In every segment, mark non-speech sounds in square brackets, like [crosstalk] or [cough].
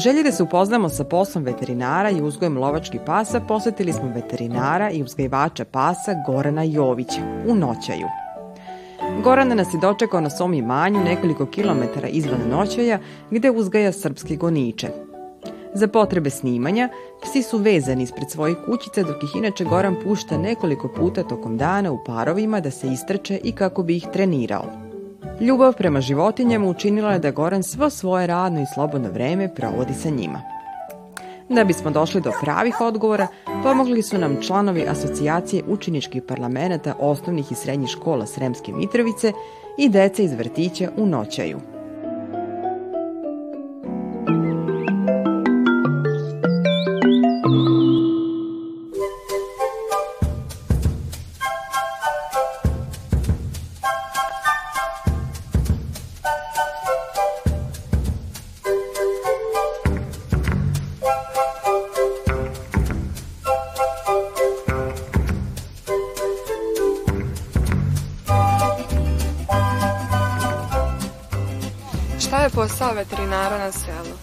želji da se upoznamo sa poslom veterinara i uzgojem lovačkih pasa, posetili smo veterinara i uzgajivača pasa Gorana Jovića u Noćaju. Goran nas je dočekao na svom imanju nekoliko kilometara izvan Noćaja, gde uzgaja srpske goniče. Za potrebe snimanja, psi su vezani ispred svojih kućica dok ih inače Goran pušta nekoliko puta tokom dana u parovima da se istrče i kako bi ih trenirao. Ljubav prema životinjama učinila je da Goran svo svoje radno i slobodno vreme provodi sa njima. Da bismo došli do pravih odgovora, pomogli su nam članovi Asocijacije učeničkih parlamenta osnovnih i srednjih škola Sremske Mitrovice i deca iz vrtića u Noćaju. posao veterinara na selu?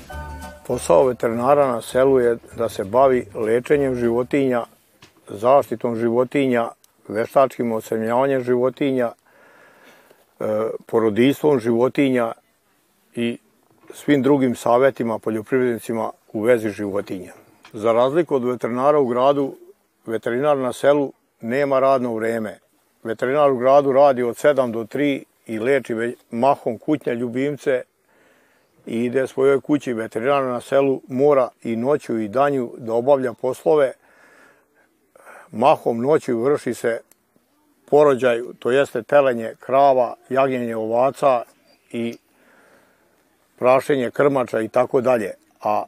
Posao veterinara na selu je da se bavi lečenjem životinja, zaštitom životinja, veštačkim osemljavanjem životinja, e, porodijstvom životinja i svim drugim savetima poljoprivrednicima u vezi životinja. Za razliku od veterinara u gradu, veterinar na selu nema radno vreme. Veterinar u gradu radi od 7 do 3 i leči mahom kutnje ljubimce i ide svojoj kući veterinar na selu mora i noću i danju da obavlja poslove. Mahom noću vrši se porođaj, to jeste telenje krava, jagnjenje ovaca i prašenje krmača i tako dalje. A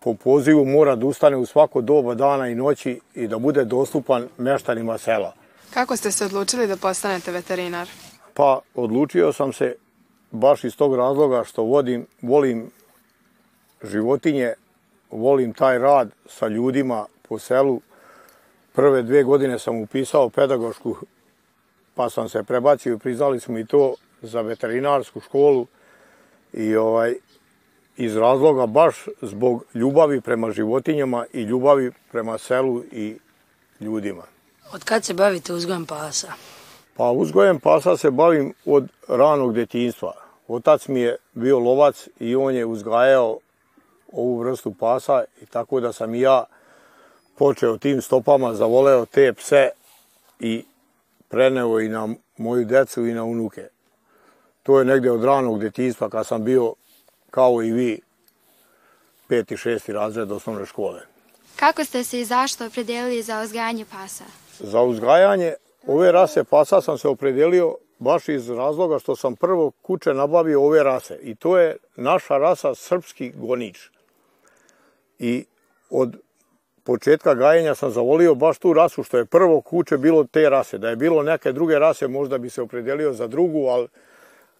po pozivu mora da ustane u svako doba dana i noći i da bude dostupan meštanima sela. Kako ste se odlučili da postanete veterinar? Pa odlučio sam se baš iz tog razloga što vodim, volim životinje, volim taj rad sa ljudima po selu. Prve dve godine sam upisao pedagošku, pa sam se prebacio i priznali smo i to za veterinarsku školu i ovaj iz razloga baš zbog ljubavi prema životinjama i ljubavi prema selu i ljudima. Od kad se bavite uzgojem pasa? Pa uzgojem pasa se bavim od ranog detinjstva. Otac mi je bio lovac i on je uzgajao ovu vrstu pasa i tako da sam i ja počeo tim stopama, zavoleo te pse i preneo i na moju decu i na unuke. To je negde od ranog detinstva kad sam bio kao i vi peti, šesti razred osnovne škole. Kako ste se i zašto opredelili za uzgajanje pasa? Za uzgajanje ove rase pasa sam se opredelio baš iz razloga što sam prvo kuće nabavio ove rase i to je naša rasa srpski gonič. I od početka gajenja sam zavolio baš tu rasu što je prvo kuće bilo te rase. Da je bilo neke druge rase možda bi se opredelio za drugu, ali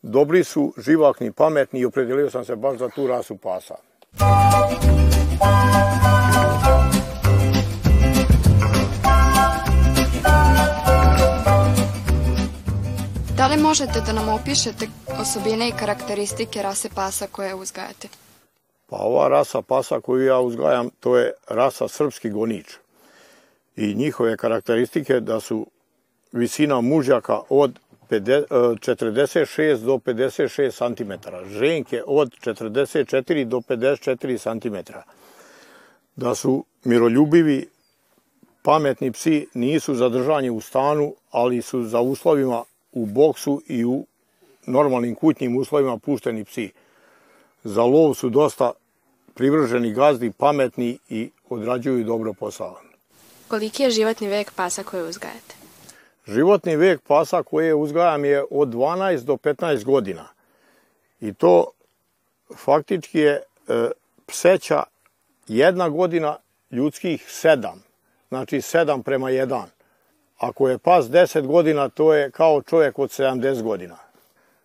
dobri su, živakni, pametni i opredelio sam se baš za tu rasu pasa. Muzika li možete da nam opišete osobine i karakteristike rase pasa koje uzgajate? Pa ova rasa pasa koju ja uzgajam, to je rasa srpski gonič. I njihove karakteristike da su visina mužjaka od 46 e, do 56 cm, ženke od 44 do 54 cm. Da su miroljubivi, pametni psi nisu zadržani u stanu, ali su za uslovima u boksu i u normalnim kućnim uslovima pušteni psi. Za lov su dosta privrženi gazdi, pametni i odrađuju dobro posao. Koliki je životni vek pasa koje uzgajate? Životni vek pasa koje uzgajam je od 12 do 15 godina. I to faktički je e, pseća jedna godina ljudskih sedam. Znači sedam prema jedan. Ako je pas 10 godina, to je kao čovjek od 70 godina.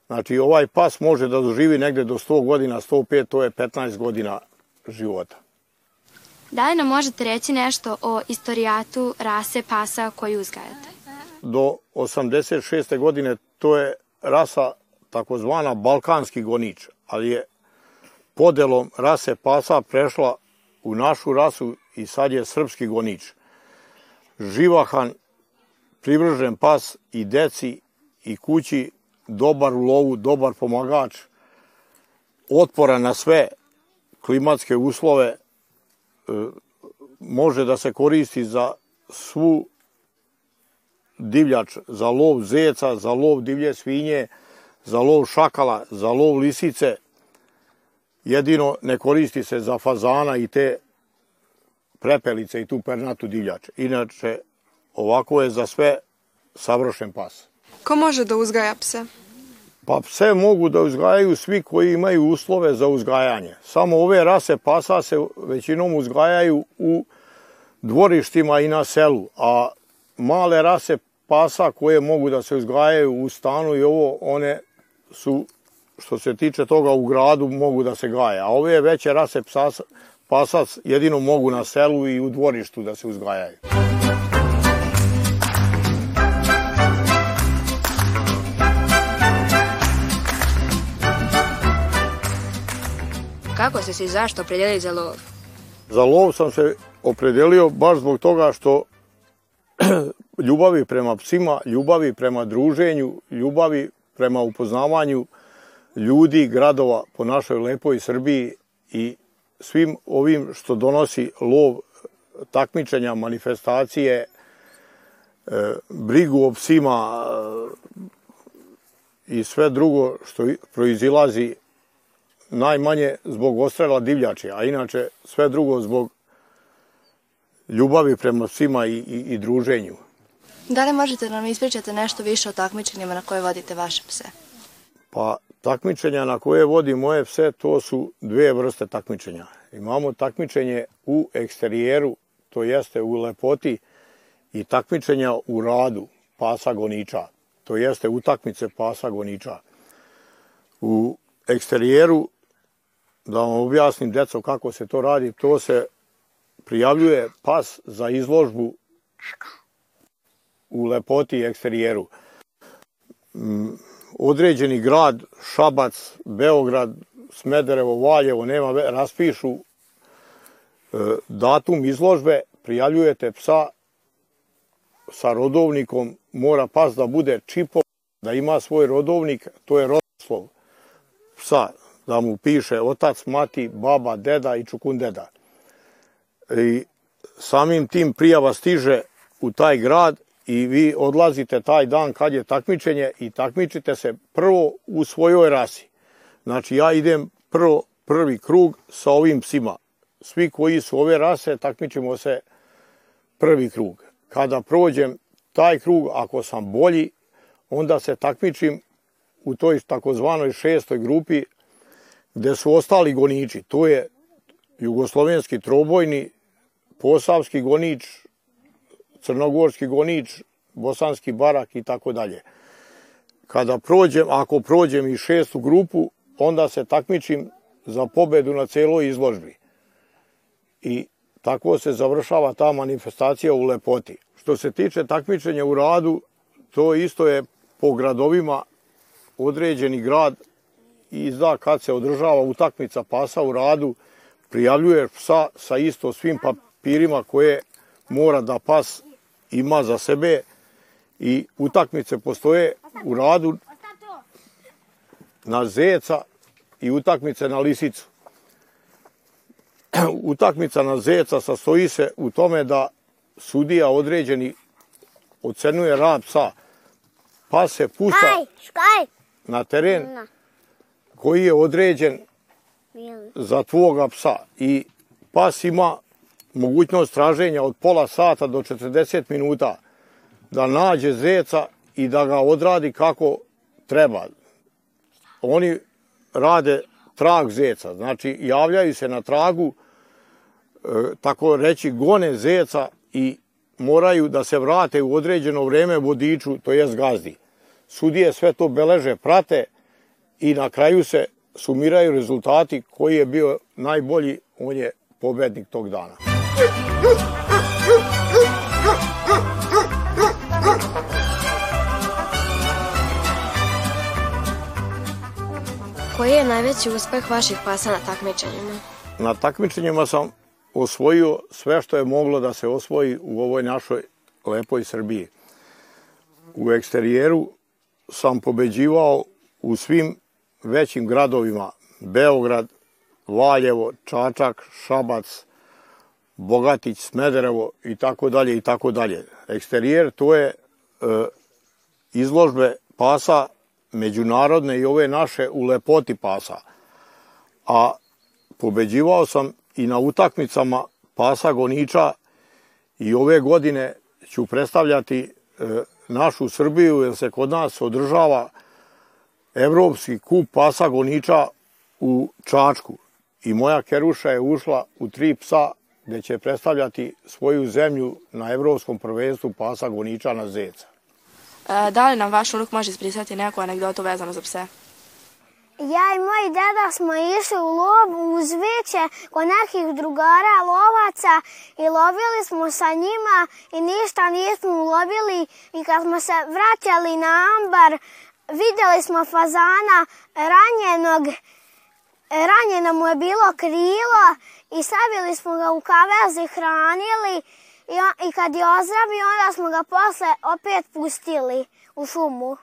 Znači, ovaj pas može da doživi negde do 100 godina, 105, to je 15 godina života. Da li nam možete reći nešto o istorijatu rase pasa koju uzgajate? Do 86. godine to je rasa takozvana balkanski gonič, ali je podelom rase pasa prešla u našu rasu i sad je srpski gonič. Živahan privržen pas i deci i kući, dobar u lovu, dobar pomagač, otpora na sve klimatske uslove, e, može da se koristi za svu divljač, za lov zeca, za lov divlje svinje, za lov šakala, za lov lisice, jedino ne koristi se za fazana i te prepelice i tu pernatu divljač. Inače, Ovako je za sve savršen pas. Ko može da uzgaja pse? Pa pse mogu da uzgajaju svi koji imaju uslove za uzgajanje. Samo ove rase pasa se većinom uzgajaju u dvorištima i na selu, a male rase pasa koje mogu da se uzgajaju u stanu i ovo, one su, što se tiče toga, u gradu mogu da se gaje. A ove veće rase psa, pasa jedino mogu na selu i u dvorištu da se uzgajaju. Kako ste se i zašto opredelili za lov? Za lov sam se opredelio baš zbog toga što [clears throat] ljubavi prema psima, ljubavi prema druženju, ljubavi prema upoznavanju ljudi, gradova po našoj lepoj Srbiji i svim ovim što donosi lov takmičenja, manifestacije, e, brigu o psima e, i sve drugo što proizilazi najmanje zbog ostrela divljači, a inače sve drugo zbog ljubavi prema svima i, i, i druženju. Da li možete da nam ispričate nešto više o takmičenjima na koje vodite vaše pse? Pa takmičenja na koje vodi moje pse to su dve vrste takmičenja. Imamo takmičenje u eksterijeru, to jeste u lepoti i takmičenja u radu pasa goniča, to jeste utakmice pasa goniča. U eksterijeru da vam objasnim, deco, kako se to radi. To se prijavljuje pas za izložbu u lepoti i eksterijeru. Mm, određeni grad, Šabac, Beograd, Smederevo, Valjevo, nema, raspišu e, datum izložbe, prijavljujete psa sa rodovnikom, mora pas da bude čipov, da ima svoj rodovnik, to je rodslov psa da mu piše otac, mati, baba, deda i čukun deda. I samim tim prijava stiže u taj grad i vi odlazite taj dan kad je takmičenje i takmičite se prvo u svojoj rasi. Znači ja idem prvo prvi krug sa ovim psima. Svi koji su ove rase takmičimo se prvi krug. Kada prođem taj krug, ako sam bolji, onda se takmičim u toj takozvanoj šestoj grupi gde su ostali goniči. Tu je jugoslovenski trobojni, posavski gonič, crnogorski gonič, bosanski barak i tako dalje. Kada prođem, ako prođem i šestu grupu, onda se takmičim za pobedu na celoj izložbi. I tako se završava ta manifestacija u lepoti. Što se tiče takmičenja u radu, to isto je po gradovima određeni grad i zna kad se održava utakmica pasa u radu, prijavljuje psa sa isto svim papirima koje mora da pas ima za sebe i utakmice postoje u radu na zeca i utakmice na lisicu. [clears throat] Utakmica na zeca sastoji se u tome da sudija određeni ocenuje rad psa, pa se pušta na teren koji je određen za tvoga psa i pas ima mogućnost traženja od pola sata do 40 minuta da nađe zeca i da ga odradi kako treba. Oni rade trag zeca, znači javljaju se na tragu, e, tako reći gone zeca i moraju da se vrate u određeno vreme vodiču, to jest gazdi. Sudije sve to beleže, prate, i na kraju se sumiraju rezultati koji je bio najbolji, on je pobednik tog dana. Koji je najveći uspeh vaših pasa na takmičenjima? Na takmičenjima sam osvojio sve što je moglo da se osvoji u ovoj našoj lepoj Srbiji. U eksterijeru sam pobeđivao u svim većim gradovima Beograd, Valjevo, Čačak, Šabac, Bogatić, Smederevo i tako dalje i tako dalje. Eksterijer to je e, izložbe pasa međunarodne i ove naše u lepoti pasa. A pobeđivao sam i na utakmicama pasa goniča i ove godine ću predstavljati e, našu Srbiju jer se kod nas održava evropski kup pasa goniča u Čačku i moja keruša je ušla u tri psa gde će predstavljati svoju zemlju na evropskom prvenstvu pasa goniča na zeca. E, da li nam vaš unuk može ispričati neku anegdotu vezanu za pse? Ja i moj deda smo išli u lov uz veće kod nekih drugara lovaca i lovili smo sa njima i ništa nismo ulovili i kad smo se vraćali na ambar videli smo fazana ranjenog, ranjeno mu je bilo krilo i stavili smo ga u kavez i hranili i, on, i kad je ozdravio onda smo ga posle opet pustili u šumu.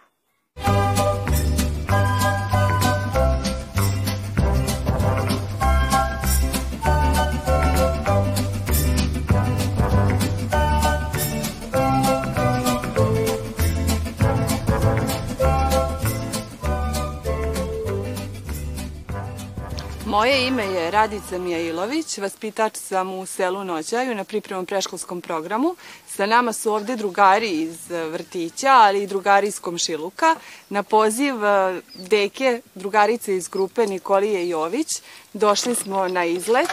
Moje ime je Radica Mijailović, vaspitač sam u selu Noćaju na pripremom preškolskom programu. Sa nama su ovde drugari iz vrtića, ali i drugari iz Komšiluka. Na poziv e, deke, drugarice iz grupe Nikolije Jović, došli smo na izlet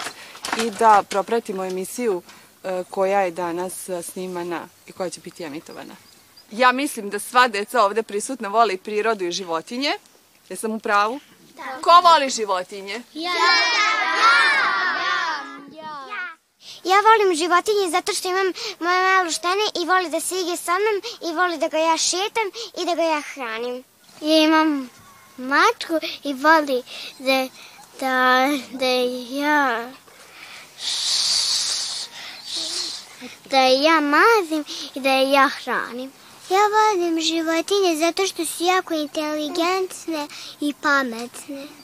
i da propratimo emisiju e, koja je danas e, snimana i koja će biti emitovana. Ja mislim da sva deca ovde prisutna vole prirodu i životinje. Jesam u pravu? Ko voli životinje? Ja! Ja! Ja! Ja volim životinje zato što imam moje malo štene i voli da se igre sa mnom i voli da ga ja šetam i da ga ja hranim. Ja imam mačku i voli da, da, da ja da ja mazim i da ja hranim. Ja volim životinje zato što su jako inteligentne i pametne.